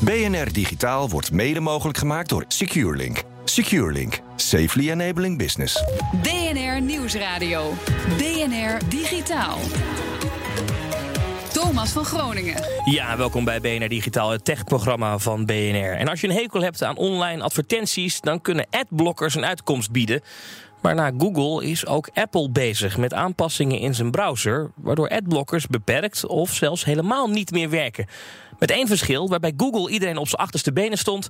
BNR Digitaal wordt mede mogelijk gemaakt door SecureLink. SecureLink. Safely enabling business. BNR Nieuwsradio. BNR Digitaal. Thomas van Groningen. Ja, welkom bij BNR Digitaal, het techprogramma van BNR. En als je een hekel hebt aan online advertenties, dan kunnen adblockers een uitkomst bieden. Maar na Google is ook Apple bezig met aanpassingen in zijn browser, waardoor adblockers beperkt of zelfs helemaal niet meer werken. Met één verschil, waarbij Google iedereen op zijn achterste benen stond,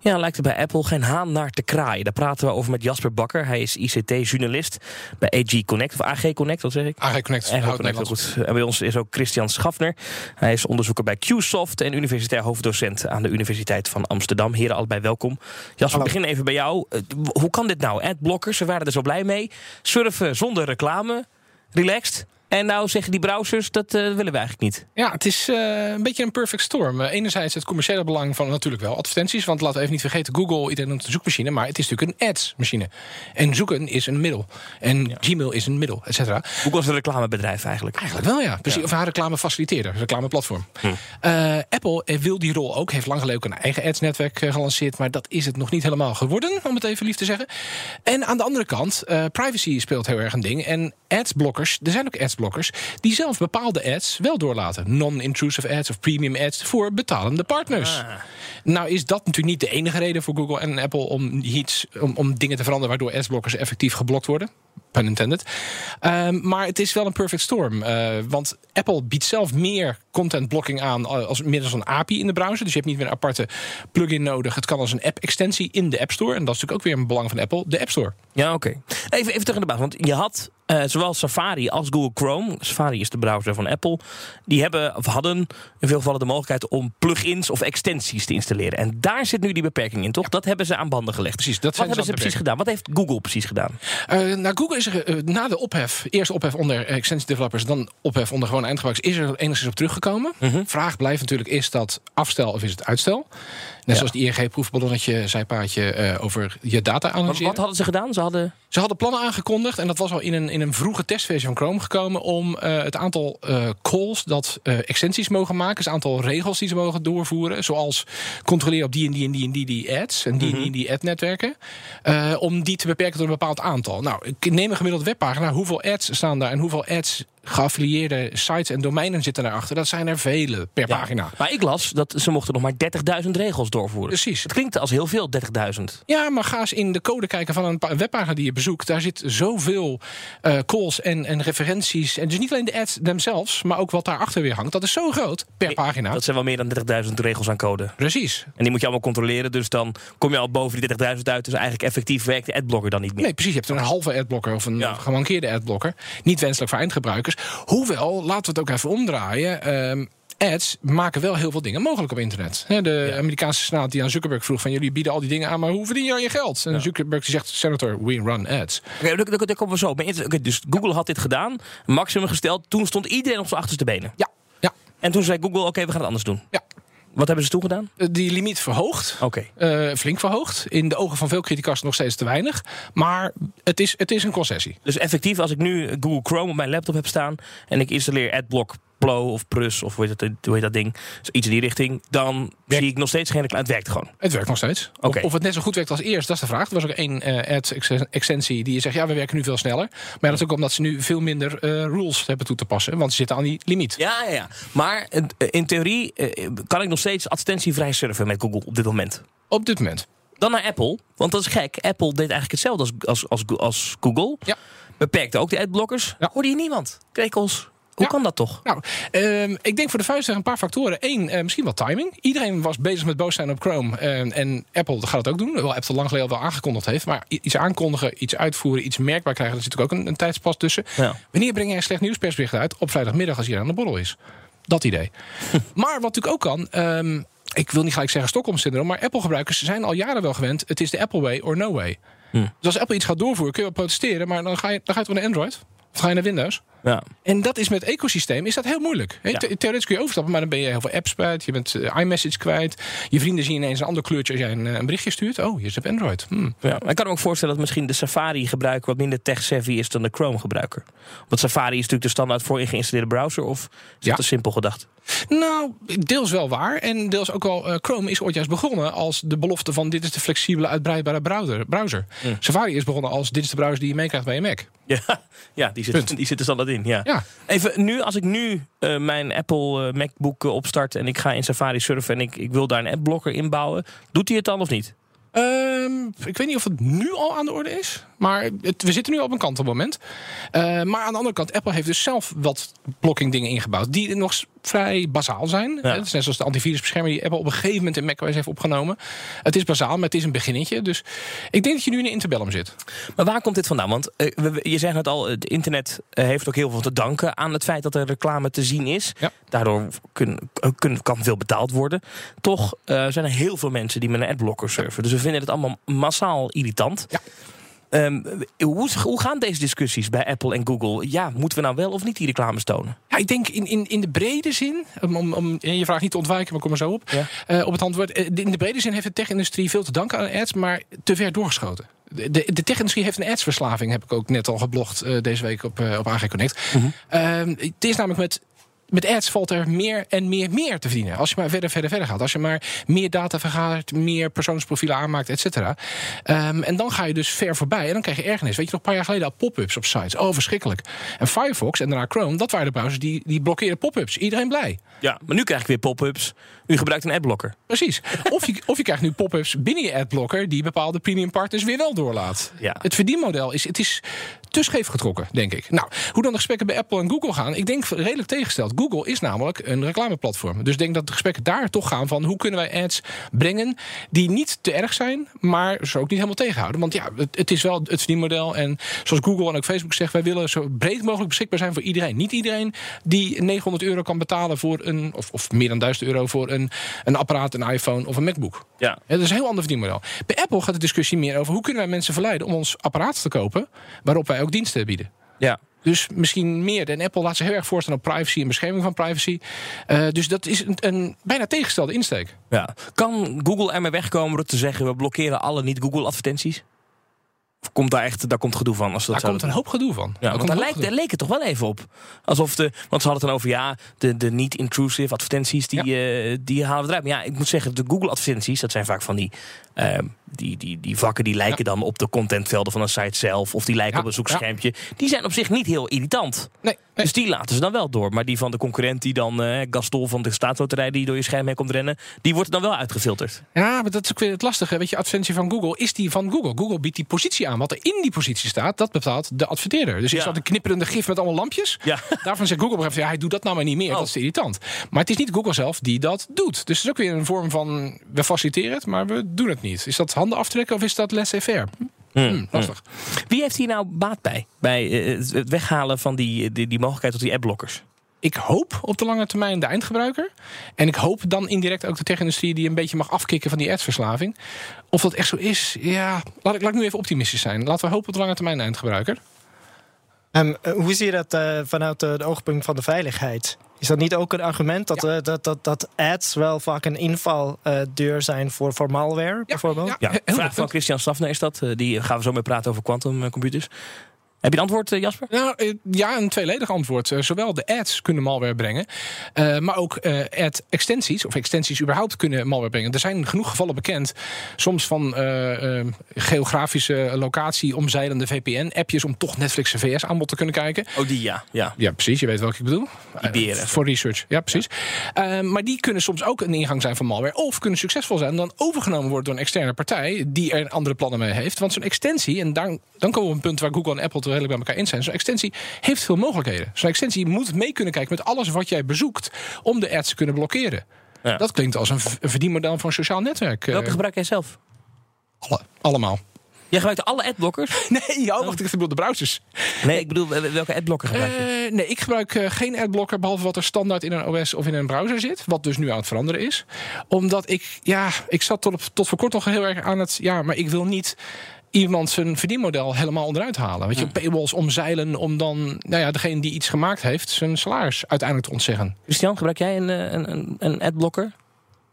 ja, lijkt er bij Apple geen haan naar te kraaien. Daar praten we over met Jasper Bakker. Hij is ICT-journalist bij AG Connect, of AG Connect, wat zeg ik? AG Connect, AG Connect, goed. En bij ons is ook Christian Schafner. Hij is onderzoeker bij QSoft en universitair hoofddocent aan de Universiteit van Amsterdam. Heren, allebei welkom. Jasper, we beginnen even bij jou. Eh, Hoe kan dit nou? Adblockers, ze waren er zo blij mee. Surfen zonder reclame, relaxed. En nou zeggen die browsers, dat eh, willen we eigenlijk niet. Ja, het is eh, een beetje een perfect storm. Eh, enerzijds het commerciële belang van natuurlijk wel advertenties. Want laten we even niet vergeten, Google, iedereen noemt een zoekmachine. Maar het is natuurlijk een ads-machine. En zoeken is een middel. En Gmail is een middel, et cetera. Google is een reclamebedrijf eigenlijk. Eigenlijk wel, ja. Precies. Of haar reclame faciliteerder, reclameplatform. Hm. Apple wil die rol ook. Heeft lang geleden ook een eigen ads-netwerk gelanceerd. Maar dat is het nog niet helemaal geworden, om het even lief te zeggen. En aan de andere kant, privacy speelt heel erg een ding. En adsblockers, er zijn ook die zelf bepaalde ads wel doorlaten. Non-intrusive ads of premium ads voor betalende partners. Ah. Nou is dat natuurlijk niet de enige reden voor Google en Apple... om, iets, om, om dingen te veranderen waardoor adsblockers effectief geblokt worden. Pun intended. Ehm, maar het is wel een perfect storm. eh, want Apple biedt zelf meer content blocking aan eh, als middels een API in de browser. Dus je hebt niet meer een aparte plugin nodig. Het kan als een app-extensie in de App Store. En dat is natuurlijk ook weer een belang van Apple, de App Store. Ja, oké. Even, even terug in de baas. Want je had eh, zowel Safari als Google Chrome. Safari is de browser van Apple. Die hebben, of hadden in veel gevallen de mogelijkheid om plugins of extensies te installeren. En daar zit nu die beperking in, toch? Dat hebben ze aan banden gelegd. Precies, dat Wat hebben ze precies gedaan? Wat heeft Google precies gedaan? Eh, nou, Google is er na de ophef, eerst ophef onder extensie developers, dan ophef onder gewoon eindgebruikers, is er enigszins op teruggekomen. Mhm. Vraag blijft natuurlijk, is dat afstel of is het uitstel? Net zoals die ING-proefballonnetje, zijpaadje eh, over je data analyseren. wat hadden ze gedaan? Ze hadden... Ze hadden plannen aangekondigd en dat was al in een, in een vroege testversie van Chrome gekomen om eh, het aantal eh, calls dat extensies mogen maken, het aantal regels die ze mogen doorvoeren, zoals controleren op die en die en die en die, die ads en die en die en die ad-netwerken, om die te beperken tot een bepaald aantal. Nou, ik neem een gemiddelde webpagina, hoeveel ads staan daar en hoeveel ads geaffilieerde sites en domeinen zitten daarachter? Dat zijn er vele per Ja. pagina. Maar ik las dat ze mochten nog maar 30.000 regels doorvoeren. Precies. Het klinkt als heel veel, 30.000. Ja, maar ga eens in de code kijken van een pa- webpagina die je bezoekt. Daar zit zoveel eh, calls en, en referenties. En dus niet alleen de ads themselves, maar ook wat daarachter weer hangt. Dat is zo groot per pagina. Dat zijn wel meer dan 30.000 regels aan code. Precies. En die moet je allemaal controleren. Dus dan kom je al boven die 30.000 uit. Dus eigenlijk effectief werkt de adblocker dan niet meer. Nee, precies. Je hebt een halve adblocker of een Ja. gemankeerde adblocker. Niet wenselijk voor eindgebruikers. Hoewel, laten we het ook even omdraaien. ehm, ads maken wel heel veel dingen mogelijk op internet. De Amerikaanse senaat die aan Zuckerberg vroeg van... jullie bieden al die dingen aan, maar hoe verdien je aan je geld? En Zuckerberg die zegt, senator, we run ads. Oké, daar, daar- daar komen we zo. Maar dus Google had dit gedaan, maximum gesteld. Toen stond iedereen op zijn achterste benen. Ja, ja, En toen zei Google, oké, we gaan het anders doen. ja. Wat hebben ze toen gedaan? Eh, Die limiet verhoogd. Oké. Eh, flink verhoogd. In de ogen van veel critica's nog steeds te weinig. Maar het is, het is een concessie. Dus effectief, als ik nu Google Chrome op mijn laptop heb staan... en ik installeer AdBlock Pro of Plus of hoe heet dat, hoe heet dat ding... Dus iets in die richting, dan zie ik nog steeds geen reclame. Het werkt gewoon. Het werkt nog steeds. Oké. Of, of het net zo goed werkt als eerst, dat is de vraag. Er was ook één eh ad-extensie die je zegt... ja, we werken nu veel sneller. Maar dat is ook omdat ze nu veel minder eh, rules hebben toe te passen. Want ze zitten aan die limiet. Ja, ja, ja. Maar eh, in theorie kan ik nog steeds advertentievrij surfen met Google op dit moment. Op dit moment. Dan naar Apple, want dat is gek. Apple deed eigenlijk hetzelfde als, als, als, als Google. Ja. Beperkte ook de adblockers. Ja. Hoorde je niemand? Krekels. Hoe Ja. kan dat toch? Nou, ehm, ik denk voor de vuist een paar factoren. Eén, eh, misschien wel timing. Iedereen was bezig met boos zijn op Chrome. En, en Apple gaat het ook doen. Wel Apple lang geleden al wel aangekondigd heeft. Maar iets aankondigen, iets uitvoeren, iets merkbaar krijgen... er zit natuurlijk ook een, een tijdspas tussen. Ja. Wanneer breng jij een slecht nieuwspersbericht uit? Op vrijdagmiddag als hij aan de borrel is. Dat idee. maar wat natuurlijk ook kan. ehm, ik wil niet gelijk zeggen Stockholm-syndroom, maar Apple-gebruikers zijn al jaren wel gewend. Het is de Apple way or no way. Dus als Apple iets gaat doorvoeren, kun je wel protesteren, maar dan ga je, dan ga je toch naar Android? Of ga je naar Windows? Ja. En dat is met ecosysteem is dat heel moeilijk. He, Ja. Theoretisch kun je overstappen, maar dan ben je heel veel apps kwijt. Je bent eh, iMessage kwijt. Je vrienden zien ineens een ander kleurtje als jij een, eh, een berichtje stuurt. Oh, je is op Android. Hm. Ja, ik kan me ook voorstellen dat misschien de Safari-gebruiker wat minder tech-savvy is dan de Chrome-gebruiker. Want Safari is natuurlijk de standaard voor geïnstalleerde browser, of is Ja. dat te simpel gedacht? Nou, deels wel waar. En deels ook wel. eh, Chrome is ooit juist begonnen als de belofte van dit is de flexibele, uitbreidbare browser. browser. Safari is begonnen als dit is de browser die je meekrijgt bij je Mac. Ja, ja die, zit, die zit er standaard in. Ja. Ja. Even nu, als ik nu eh, mijn Apple eh, MacBook eh, opstart en ik ga in Safari surfen en ik, ik wil daar een adblocker inbouwen, doet hij het dan of niet? Ehm, ik weet niet of het nu al aan de orde is. Maar het, we zitten nu op een kant op het moment. Eh, maar aan de andere kant, Apple heeft dus zelf wat blocking dingen ingebouwd. Die nog vrij bazaal zijn. Ja. Het is net zoals de antivirusbescherming die Apple op een gegeven moment in macOS heeft opgenomen. Het is bazaal, maar het is een beginnetje. Dus ik denk dat je nu in een interbellum zit. Maar waar komt dit vandaan? Want eh, je zegt het al, het internet eh, heeft ook heel veel te danken aan het feit dat er reclame te zien is. Ja. Daardoor kun, kun- kan veel betaald worden. Toch zijn er heel veel mensen die met een adblocker surfen. Dus we vinden het allemaal massaal irritant. Ja. Ehm, hoe, hoe gaan deze discussies bij Apple en Google? Ja, moeten we nou wel of niet die reclames tonen? Ja, ik denk in, in, in de brede zin, om, om, je vraag niet te ontwijken, maar ik kom er zo op. Ja. Eh, op het antwoord. Eh, In de brede zin heeft de tech-industrie veel te danken aan ads, maar te ver doorgeschoten. De, de, tech-industrie heeft een adsverslaving, heb ik ook net al geblogd eh, deze week op, op AG Connect. Ehm, het is namelijk met. Met ads valt er meer en meer meer te verdienen. Als je maar verder, verder, verder gaat. Als je maar meer data vergaart, meer persoonsprofielen aanmaakt, et cetera. Ehm, en dan ga je dus ver voorbij. En dan krijg je ergernis. Weet je nog, een paar jaar geleden al pop-ups op sites. Oh, verschrikkelijk. En Firefox en daarna Chrome, dat waren de browsers die, die blokkeren pop-ups. Iedereen blij. Ja, maar nu krijg ik weer pop-ups. U gebruikt een adblocker. Precies. Of je, of je krijgt nu pop-ups binnen je adblocker die bepaalde premium partners weer wel doorlaat. Ja. Het verdienmodel is, het is te scheef getrokken, denk ik. Nou, hoe dan de gesprekken bij Apple en Google gaan, ik denk redelijk tegengesteld. Google is namelijk een reclameplatform. Dus ik denk dat de gesprekken daar toch gaan van hoe kunnen wij ads brengen die niet te erg zijn, maar ze ook niet helemaal tegenhouden. Want ja, het, het is wel het verdienmodel. En zoals Google en ook Facebook zegt, wij willen zo breed mogelijk beschikbaar zijn voor iedereen. Niet iedereen die 900 euro kan betalen voor een, of, of meer dan 1000 euro voor een, een apparaat, een iPhone of een MacBook. Ja. Ja, dat is een heel ander verdienmodel. Bij Apple gaat de discussie meer over hoe kunnen wij mensen verleiden om ons apparaat te kopen, waarop wij ook diensten bieden. Ja. Dus misschien meer. En Apple laat zich heel erg voorstaan op privacy en bescherming van privacy. Eh, dus dat is een, een bijna tegengestelde insteek. ja. Kan Google ermee wegkomen door te zeggen... we blokkeren alle niet-Google-advertenties? Komt daar echt daar komt gedoe van? Als dat Daar komt een hoop gedoe van. Ja, Daar want daar, lijkt, daar leek het toch wel even op. Alsof de, want ze hadden het dan over, ja, de, de niet-intrusive advertenties, die, eh, die halen we eruit. Maar ja, ik moet zeggen, de Google-advertenties, dat zijn vaak van die, ehm, die, die, die vakken die lijken dan op de contentvelden van een site zelf. Of die lijken Ja, op een zoekschermpje. Die zijn op zich niet heel irritant. Nee, nee. Dus die laten ze dan wel door. Maar die van de concurrent, die dan Gaston van de staatsloterij, die door je scherm heen komt rennen, die wordt dan wel uitgefilterd. Ja, maar dat is ook weer het lastige. Weet je, advertentie van Google is die van Google. Google biedt die positie aan. Wat er in die positie staat, dat bepaalt de adverteerder. Dus is dat een knipperende gif met allemaal lampjes? Ja. Daarvan zegt Google op ja, hij doet dat nou maar niet meer. Oh. Dat is te irritant. Maar het is niet Google zelf die dat doet. Dus het is ook weer een vorm van, we faciliteren het, maar we doen het niet. Is dat handen aftrekken of is dat laissez-faire? Hm, Hmm, lastig. Wie heeft hier nou baat bij? Bij eh, het- het weghalen van die, die, die mogelijkheid tot die adblockers? Ik hoop op de lange termijn de eindgebruiker. En ik hoop dan indirect ook de tech-industrie die een beetje mag afkicken van die adsverslaving. Of dat echt zo is, ja, laat ik, laat ik nu even optimistisch zijn. Laten we hopen op de lange termijn de eindgebruiker. Ehm, eh, hoe zie je dat eh, vanuit de oogpunt van de veiligheid? Is dat niet ook een argument dat, eh, dat, dat, dat ads wel vaak een invaldeur zijn voor, voor malware, bijvoorbeeld? ja. Ja, vraag van. Christian Stafner is dat. Die gaan we zo mee praten over quantumcomputers. Heb je een antwoord, eh, Jasper? Nou, eh, ja, een tweeledig antwoord. Eh, Zowel de ads kunnen malware brengen, eh, maar ook eh ad-extensies, of extensies überhaupt kunnen malware brengen. Er zijn genoeg gevallen bekend, soms van geografische locatie omzeilende VPN-appjes om toch Netflix VS aanbod te kunnen kijken. Oh, die ja. ja. Ja, precies. Je weet welke ik bedoel. Die beren. Eh, voor research. Ja, precies. Maar die kunnen soms ook een ingang zijn van malware. Of kunnen succesvol zijn en dan overgenomen worden door een externe partij die er andere plannen mee heeft. Want zo'n extensie, en dan, dan komen we op een punt waar Google en Apple redelijk bij elkaar in zijn. Zo'n extensie heeft veel mogelijkheden. Zo'n extensie moet mee kunnen kijken met alles wat jij bezoekt om de ads te kunnen blokkeren. Ja. Dat klinkt als een verdienmodel van een sociaal netwerk. eh, Welke gebruik jij zelf? alle- allemaal. Jij gebruikt alle adblockers? Nee, oh, wacht, ik bedoel de browsers. Nee, ik bedoel, welke adblocker gebruik je? Uh, nee, ik gebruik uh, geen adblocker behalve wat er standaard in een OS of in een browser zit. Wat dus nu aan het veranderen is. Omdat ik, ja, ik zat tot, tot voor kort nog heel erg aan het. Ja, maar ik wil niet iemand zijn verdienmodel helemaal onderuit halen. Weet je, Hmm. paywalls omzeilen om dan nou ja, degene die iets gemaakt heeft zijn salaris uiteindelijk te ontzeggen. Christian, gebruik jij een, eh, een, een, een adblocker?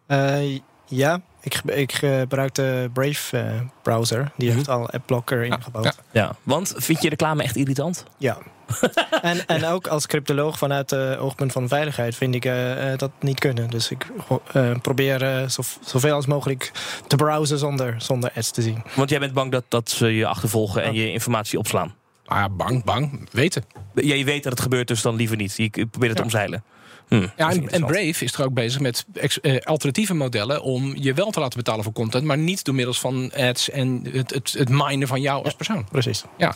Uh, ja, ik, ik gebruik de Brave uh, browser. Die heeft al AppBlocker ingebouwd. Ja, ja, want vind je reclame echt irritant? Ja. en, en ook als cryptoloog vanuit het oogpunt van veiligheid vind ik uh, dat niet kunnen. Dus ik uh, probeer zo, zoveel als mogelijk te browsen zonder, zonder ads te zien. Want jij bent bang dat, dat ze je achtervolgen en je informatie opslaan? Ah, bang, bang. Weten. Ja, je weet dat het gebeurt, dus dan liever niet. Je probeert het ja. te omzeilen. Hm, ja, en, en, Brave is er ook bezig met uh, alternatieve modellen om je wel te laten betalen voor content, maar niet door middels van ads en het, het, het minen van jou als persoon. Precies. Ja.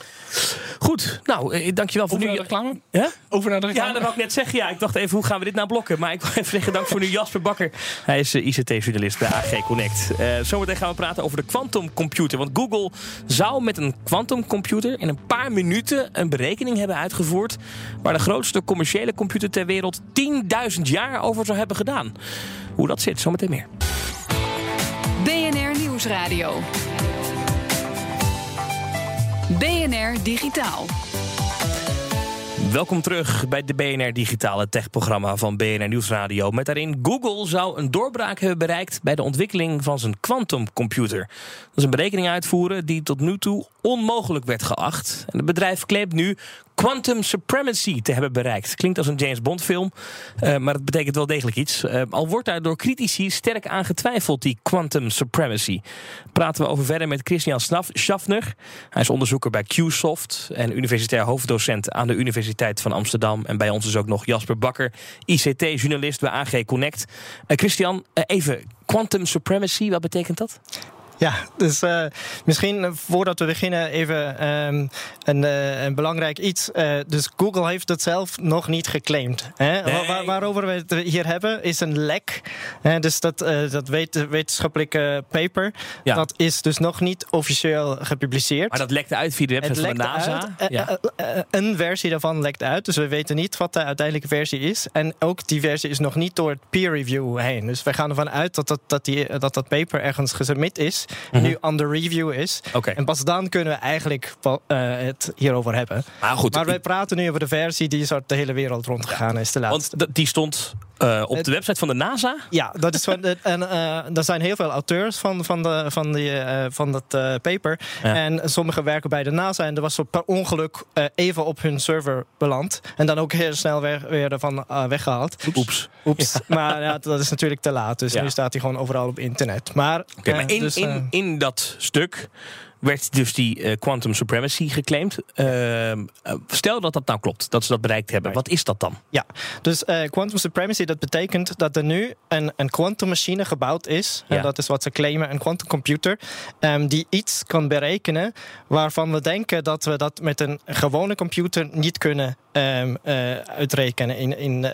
Goed, nou, eh, dankjewel voor Over nu. Naar de reclame? Ja? Over naar de reclame? Ja, dat wou ik net zeggen. Ja, ik dacht even, hoe gaan we dit nou blokken? Maar ik wil even zeggen, dank voor nu Jasper Bakker. Hij is uh, ICT-journalist bij AG Connect. Uh, zometeen gaan we praten over de quantumcomputer. Want Google zou met een quantumcomputer in een paar minuten een berekening hebben uitgevoerd waar de grootste commerciële computer ter wereld 10.000 jaar over zou hebben gedaan. Hoe dat zit, zometeen meer. BNR Nieuwsradio. BNR Digitaal. Welkom terug bij de BNR Digitale Tech-programma van BNR Nieuwsradio. Met daarin Google zou een doorbraak hebben bereikt bij de ontwikkeling van zijn quantumcomputer. Dat is een berekening uitvoeren die tot nu toe onmogelijk werd geacht. En het bedrijf claimt nu quantum supremacy te hebben bereikt. Klinkt als een James Bond film, uh, maar het betekent wel degelijk iets. Uh, al wordt daar door critici sterk aan getwijfeld, die quantum supremacy. Praten we over verder met Christian Schaffner. Hij is onderzoeker bij QSoft en universitair hoofddocent aan de Universiteit van Amsterdam. En bij ons is ook nog Jasper Bakker, ICT-journalist bij AG Connect. Uh, Christian, even quantum supremacy, wat betekent dat? Ja, dus uh, misschien voordat we beginnen even um, een, uh, een, belangrijk iets. Uh, dus Google heeft dat zelf nog niet geclaimd. Hè? Nee. Waar, waarover we het hier hebben is een lek. Hè? Dus dat, dat weet, wetenschappelijke paper. Ja. Dat is dus nog niet officieel gepubliceerd. Maar dat lekte uit via de website van de NASA. Uit, ja. een versie daarvan lekt uit. Dus we weten niet wat de uiteindelijke versie is. En ook die versie is nog niet door het peer review heen. Dus wij gaan ervan uit dat dat, dat, die, dat, dat paper ergens gesubmit is. Mhm. nu under review is. Okay. En pas dan kunnen we eigenlijk uh, het hierover hebben. Maar, goed, maar wij praten nu over de versie die zo de hele wereld rondgegaan is. De laatste. Want die stond uh, op de website van de NASA? Ja, dat is van de, en uh, er zijn heel veel auteurs van, van, de, van, die, uh, van dat paper. Ja. En sommigen werken bij de NASA. En er was zo per ongeluk even op hun server beland. En dan ook heel snel weer, weer ervan weggehaald. Oeps. Oeps. Ja. Maar ja, dat is natuurlijk te laat. Dus ja. nu staat hij gewoon overal op internet. Maar, okay, maar in, dus, in, in dat stuk werd dus die uh, quantum supremacy geclaimd. Uh, stel dat dat nou klopt, dat ze dat bereikt hebben. Wat is dat dan? Ja, dus uh, quantum supremacy, dat betekent dat er nu een, een quantummachine gebouwd is. Ja. En dat is wat ze claimen, een quantumcomputer. Um, die iets kan berekenen waarvan we denken dat we dat met een gewone computer niet kunnen um, uitrekenen in, in,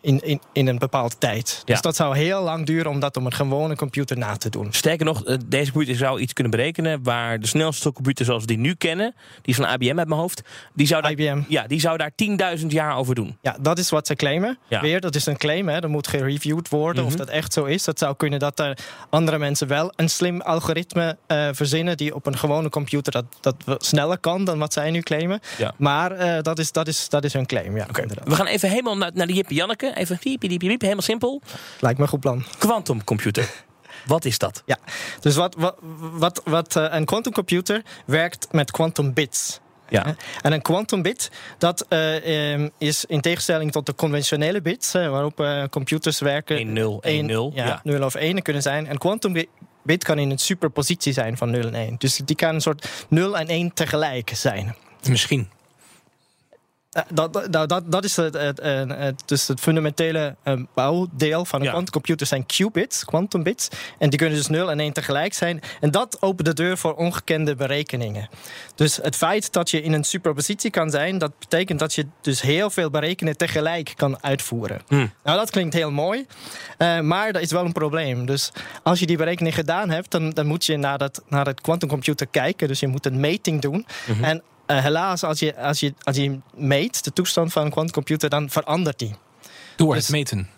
in, in, in een bepaalde tijd. Ja. Dus dat zou heel lang duren om dat op een gewone computer na te doen. Sterker nog, deze computer zou iets kunnen berekenen waar de snelste computer zoals we die nu kennen, die is van IBM uit mijn hoofd, die zou daar, IBM. Ja, die zou daar 10.000 jaar over doen. Ja, dat is wat ze claimen. Ja. Weer, dat is een claim, hè. dat moet gereviewd worden mm -hmm. of dat echt zo is. Dat zou kunnen dat er andere mensen wel een slim algoritme uh, verzinnen die op een gewone computer dat, dat sneller kan dan wat zij nu claimen. Ja. Maar uh, dat, is, dat, is, dat is hun claim. Ja, okay. We gaan even helemaal naar, naar de Jippie Janneke. Even piep, piep, piep, helemaal simpel. Lijkt me een goed plan. Quantumcomputer. Wat is dat? Ja, dus wat, wat, wat, wat uh, een quantumcomputer werkt met quantum bits. Ja. En een quantum bit, dat uh, is in tegenstelling tot de conventionele bits, uh, waarop uh, computers werken. 1, 0, 1, 0. Ja, 0 of 1 kunnen zijn. Een quantum bit kan in een superpositie zijn van 0 en 1. Dus die kan een soort 0 en 1 tegelijk zijn. Misschien. Dat, dat, dat, dat is het, het, het, dus het fundamentele bouwdeel van een Ja. quantumcomputer zijn qubits, quantum bits. En die kunnen dus 0 en 1 tegelijk zijn. En dat opent de deur voor ongekende berekeningen. Dus het feit dat je in een superpositie kan zijn, dat betekent dat je dus heel veel berekeningen tegelijk kan uitvoeren. Hm. Nou, dat klinkt heel mooi, eh, maar dat is wel een probleem. Dus als je die berekening gedaan hebt, dan, dan moet je naar, dat, naar het quantumcomputer kijken. Dus je moet een meting doen. Mhm. En eh, helaas, als je, als, je, als je meet de toestand van een quantumcomputer, dan verandert die. Door Dus- het meten.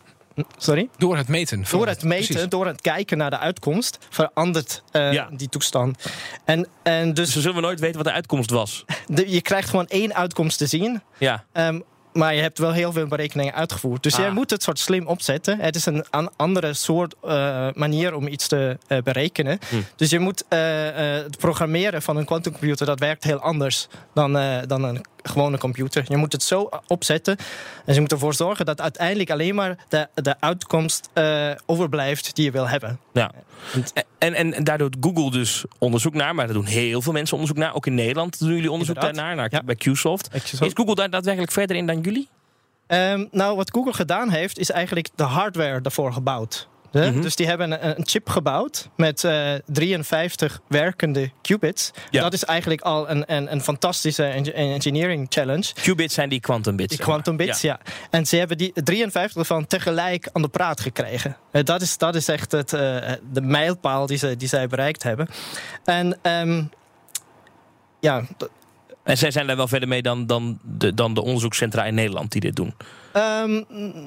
Sorry? Door het meten. Door het meten, Precies. door het kijken naar de uitkomst, verandert eh, Ja. die toestand. En, en dus Dus zullen we nooit weten wat de uitkomst was. de- je krijgt gewoon één uitkomst te zien. Ja. Ehm, maar je hebt wel heel veel berekeningen uitgevoerd. Dus Ah. jij moet het soort slim opzetten. Het is een an- andere soort eh, manier om iets te eh, berekenen. Hm. Dus je moet eh, het programmeren van een quantumcomputer... dat werkt heel anders dan, dan een gewone computer. Je moet het zo opzetten. En je moet ervoor zorgen dat uiteindelijk alleen maar... de, de uitkomst eh, overblijft die je wil hebben. Ja. En, en, en daar doet Google dus onderzoek naar, maar daar doen heel veel mensen onderzoek naar. Ook in Nederland doen jullie onderzoek Inderdaad. daarnaar, naar, Ja. bij QSoft. Is Google daar daadwerkelijk verder in dan jullie? Ehm, nou, wat Google gedaan heeft, is eigenlijk de hardware daarvoor gebouwd. Hè? Mhm. Dus die hebben een, een chip gebouwd met eh, 53 werkende qubits. Ja. Dat is eigenlijk al een, een, een fantastische en- engineering challenge. Qubits zijn die quantum bits. Die quantum bits, Ja. ja. En ze hebben die 53 ervan tegelijk aan de praat gekregen. Eh, dat, is, dat is echt het, eh, de mijlpaal die, ze, die zij bereikt hebben. En ehm, ja, En zij zijn daar wel verder mee dan, dan, de, dan de onderzoekscentra in Nederland die dit doen. Ehm,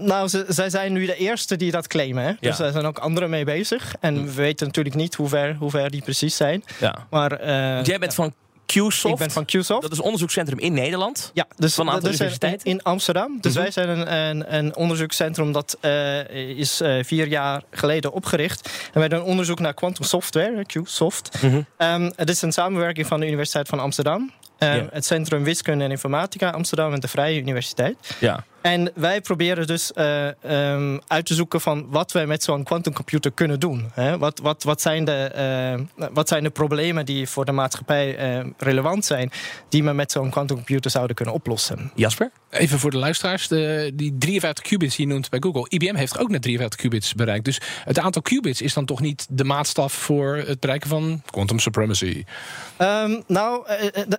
nou, ze, zij zijn nu de eerste die dat claimen. Hè? Dus Ja. er zijn ook anderen mee bezig. En we weten natuurlijk niet hoe ver, hoe ver die precies zijn. Maar, eh, jij bent van QSoft. Ik ben van QSoft. Dat is een onderzoekscentrum in Nederland. Ja, dus van een aantal is in, universiteiten. in Amsterdam. Dus Mhm. wij zijn een, een, een onderzoekscentrum dat eh, is eh, vier jaar geleden opgericht. En wij doen onderzoek naar quantum software, QSoft. Mhm. Ehm, het is een samenwerking van de Universiteit van Amsterdam. eh, Ja. Het Centrum Wiskunde en Informatica Amsterdam en de Vrije Universiteit. Ja. En wij proberen dus eh, ehm, uit te zoeken van wat we met zo'n quantumcomputer kunnen doen. Hè? Wat, wat, wat, zijn de, eh, wat zijn de problemen die voor de maatschappij eh, relevant zijn, die we met zo'n quantumcomputer zouden kunnen oplossen? Jasper? Even voor de luisteraars, de, die 53 qubits die je noemt bij Google. IBM heeft ook net 53 qubits bereikt. Dus het aantal qubits is dan toch niet de maatstaf voor het bereiken van quantum supremacy. Ehm, nou,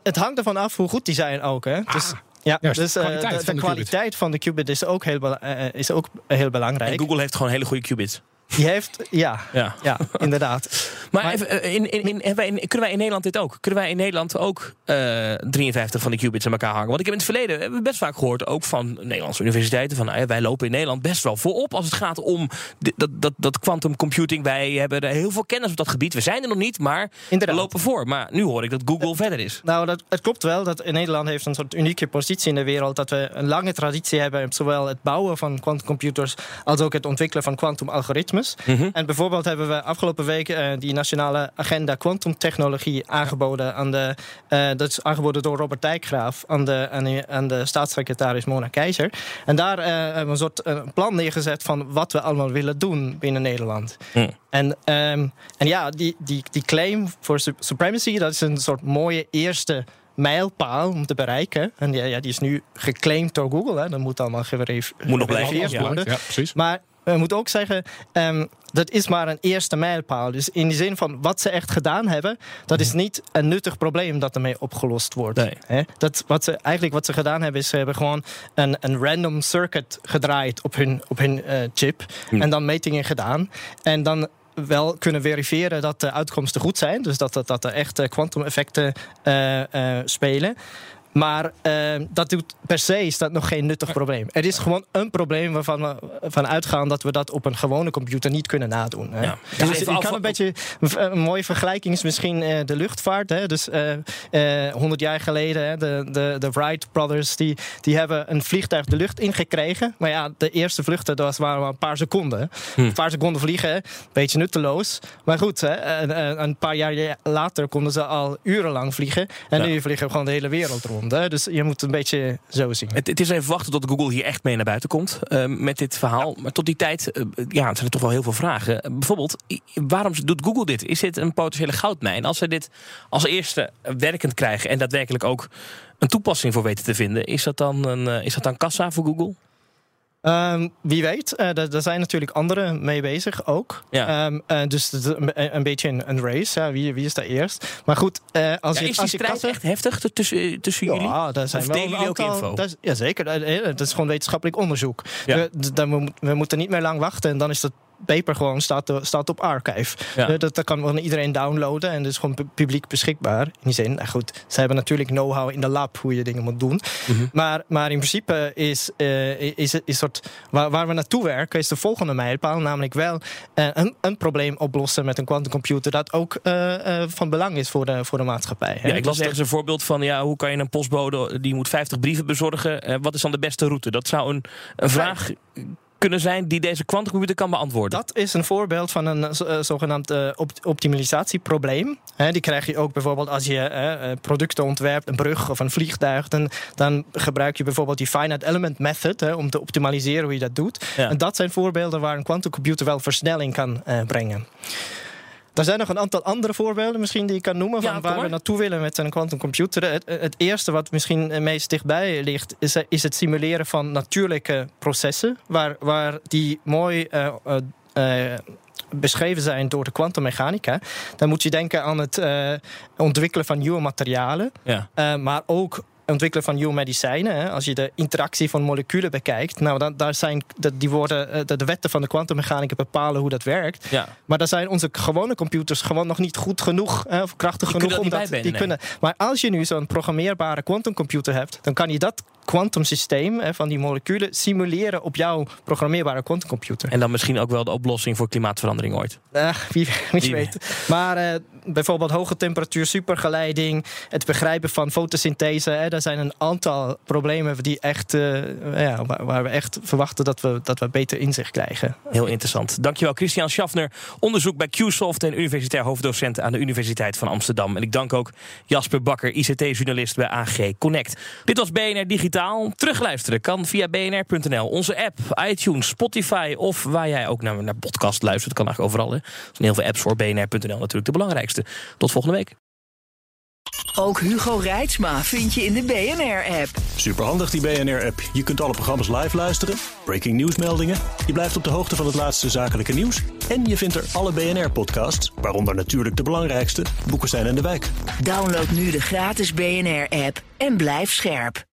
het hangt ervan af hoe goed die zijn ook. Hè? Dus, ja, juist, dus de eh, kwaliteit de, van de de qubit. kwaliteit van de qubit is ook heel, bela- eh, is ook heel belangrijk. En Google heeft gewoon hele goede qubits. Die heeft, ja, Ja. ja inderdaad. Maar, even, eh, in, in, in, wij kunnen wij in Nederland dit ook? Kunnen wij in Nederland ook eh 53 van die qubits aan elkaar hangen? Want ik heb in het verleden hebben we best vaak gehoord, ook van Nederlandse universiteiten, van nou ja, wij lopen in Nederland best wel voorop als het gaat om dat, dat, dat quantum computing. Wij hebben er heel veel kennis op dat gebied. We zijn er nog niet, maar Inderdaad. we lopen voor. Maar nu hoor ik dat Google verder is. Nou, dat, het klopt wel dat in Nederland heeft een soort unieke positie in de wereld. Dat we een lange traditie hebben zowel het bouwen van quantumcomputers als ook het ontwikkelen van Mhm. En bijvoorbeeld hebben we afgelopen week eh, die nationale agenda quantumtechnologie aangeboden. Aan de, eh, dat is aangeboden door Robert Dijkgraaf aan de, aan de, aan de staatssecretaris Mona Keizer. En daar eh, hebben we een soort plan neergezet van wat we allemaal willen doen binnen Nederland. Hm. En, ehm, en ja, die, die, die claim voor su- supremacy, dat is een soort mooie eerste mijlpaal om te bereiken. En ja, ja, die is nu geclaimd door Google. Hè. Dat moet allemaal geverif- Moet nog blijven, geverifieerd ja. worden. Ja, precies. Maar we moeten ook zeggen, ehm, dat is maar een eerste mijlpaal. Dus in de zin van wat ze echt gedaan hebben, dat is niet een nuttig probleem dat ermee opgelost wordt. Nee. Hè? Dat, wat ze, eigenlijk wat ze gedaan hebben, is ze hebben gewoon een, een random circuit gedraaid op hun, op hun eh, chip. Hm. En dan metingen gedaan. En dan wel kunnen verifiëren dat de uitkomsten goed zijn. Dus dat, dat, dat er echt kwantumeffecten eh, eh, spelen. Maar eh, dat doet per se is dat nog geen nuttig probleem. Er is gewoon een probleem waarvan we van uitgaan dat we dat op een gewone computer niet kunnen nadoen. Hè. Ja. Dus Ja, je even af- kan een beetje een mooie vergelijking is misschien eh, de luchtvaart. Hè. Dus eh, eh, 100 jaar geleden, hè, de, de, de Wright brothers, die, die hebben een vliegtuig de lucht ingekregen. Maar ja, de eerste vluchten dat was- waren maar een paar seconden. Hm. Een paar seconden vliegen, een beetje nutteloos. Maar goed, hè, en, en een paar jaar later konden ze al urenlang vliegen. En Ja. nu vliegen we gewoon de hele wereld rond. Dus je moet een beetje zo zien. Het, het is even wachten tot Google hier echt mee naar buiten komt uh, met dit verhaal. Maar tot die tijd uh, ja, zijn er toch wel heel veel vragen. Uh, bijvoorbeeld, waarom doet Google dit? Is dit een potentiële goudmijn? Als ze dit als eerste werkend krijgen en daadwerkelijk ook een toepassing voor weten te vinden, is dat dan, een, is dat dan kassa voor Google? Um, wie weet, uh, daar zijn natuurlijk anderen mee bezig ook. Ja. Um, uh, dus een, een, beetje een, een race. Ja, wie, wie, is daar eerst? Maar goed, uh, als ja, je. Is die als strijd kassen... echt heftig tussen, tussen ja, jullie? daar zijn of wel delen ook info? Dat is, ja, zeker. Dat is gewoon wetenschappelijk onderzoek. Ja. We, we, we, moeten niet meer lang wachten en dan is dat paper gewoon staat, staat op archive. Ja. Dat, dat kan gewoon iedereen downloaden en dat is gewoon publiek beschikbaar. In die zin, nou goed, ze hebben natuurlijk know-how in de lab hoe je dingen moet doen. Mm -hmm. maar, maar in principe is, uh, is, is soort, waar, waar, we naartoe werken, is de volgende mijlpaal. Namelijk wel uh, een, een, probleem oplossen met een quantumcomputer dat ook uh, van belang is voor de, voor de maatschappij. Ja, ik las ergens een voorbeeld van ja, hoe kan je een postbode die moet 50 brieven bezorgen. wat is dan de beste route? Dat zou een, een vraag kunnen zijn die deze kwantumcomputer kan beantwoorden. Dat is een voorbeeld van een uh, zogenaamd uh, op optimalisatieprobleem. He, die krijg je ook bijvoorbeeld als je uh, producten ontwerpt, een brug of een vliegtuig. Dan, dan gebruik je bijvoorbeeld die finite element method he, om te optimaliseren hoe je dat doet. Ja. En dat zijn voorbeelden waar een quantumcomputer wel versnelling kan brengen. Er zijn nog een aantal andere voorbeelden misschien die ik kan noemen van ja, waar we naartoe willen met een quantumcomputer. Het, het, eerste wat misschien meest dichtbij ligt is, is het simuleren van natuurlijke processen waar, waar die mooi uh, uh, beschreven zijn door de kwantummechanica. Dan moet je denken aan het uh, ontwikkelen van nieuwe materialen, ja. maar ook ontwikkelen van nieuwe medicijnen. Hè. Als je de interactie van moleculen bekijkt, nou, dan, daar zijn, die worden, de, de wetten van de kwantummechanica bepalen hoe dat werkt. Ja. Maar daar zijn onze gewone computers gewoon nog niet goed genoeg hè, of krachtig die genoeg om dat bijbenen, die nee. kunnen. Maar als je nu zo'n programmeerbare quantumcomputer hebt, dan kan je dat kwantumsysteem van die moleculen simuleren op jouw programmeerbare quantumcomputer. En dan misschien ook wel de oplossing voor klimaatverandering ooit. Uh, wie, wie, wie, weet. Maar uh, bijvoorbeeld hoge temperatuur, supergeleiding, het begrijpen van fotosynthese. Hè, daar zijn een aantal problemen die echt, uh, ja, waar, waar, we echt verwachten dat we, dat we beter inzicht krijgen. Heel interessant. Dankjewel, Christian Schaffner, onderzoek bij QSoft en universitair hoofddocent aan de Universiteit van Amsterdam. En ik dank ook Jasper Bakker, ICT-journalist bij AG Connect. Dit was BNR Digitaal. Terugluisteren kan via bnr.nl, onze app, iTunes, Spotify of waar jij ook naar, naar podcast luistert. Kan eigenlijk overal. Hè. Er zijn heel veel apps voor bnr.nl natuurlijk de belangrijkste. Tot volgende week. Ook Hugo Reitsma vind je in de BNR-app. Superhandig die BNR-app. Je kunt alle programma's live luisteren, breaking nieuwsmeldingen. Je blijft op de hoogte van het laatste zakelijke nieuws. En je vindt er alle BNR-podcasts, waaronder natuurlijk de belangrijkste, Boeken zijn in de wijk. Download nu de gratis BNR-app en blijf scherp.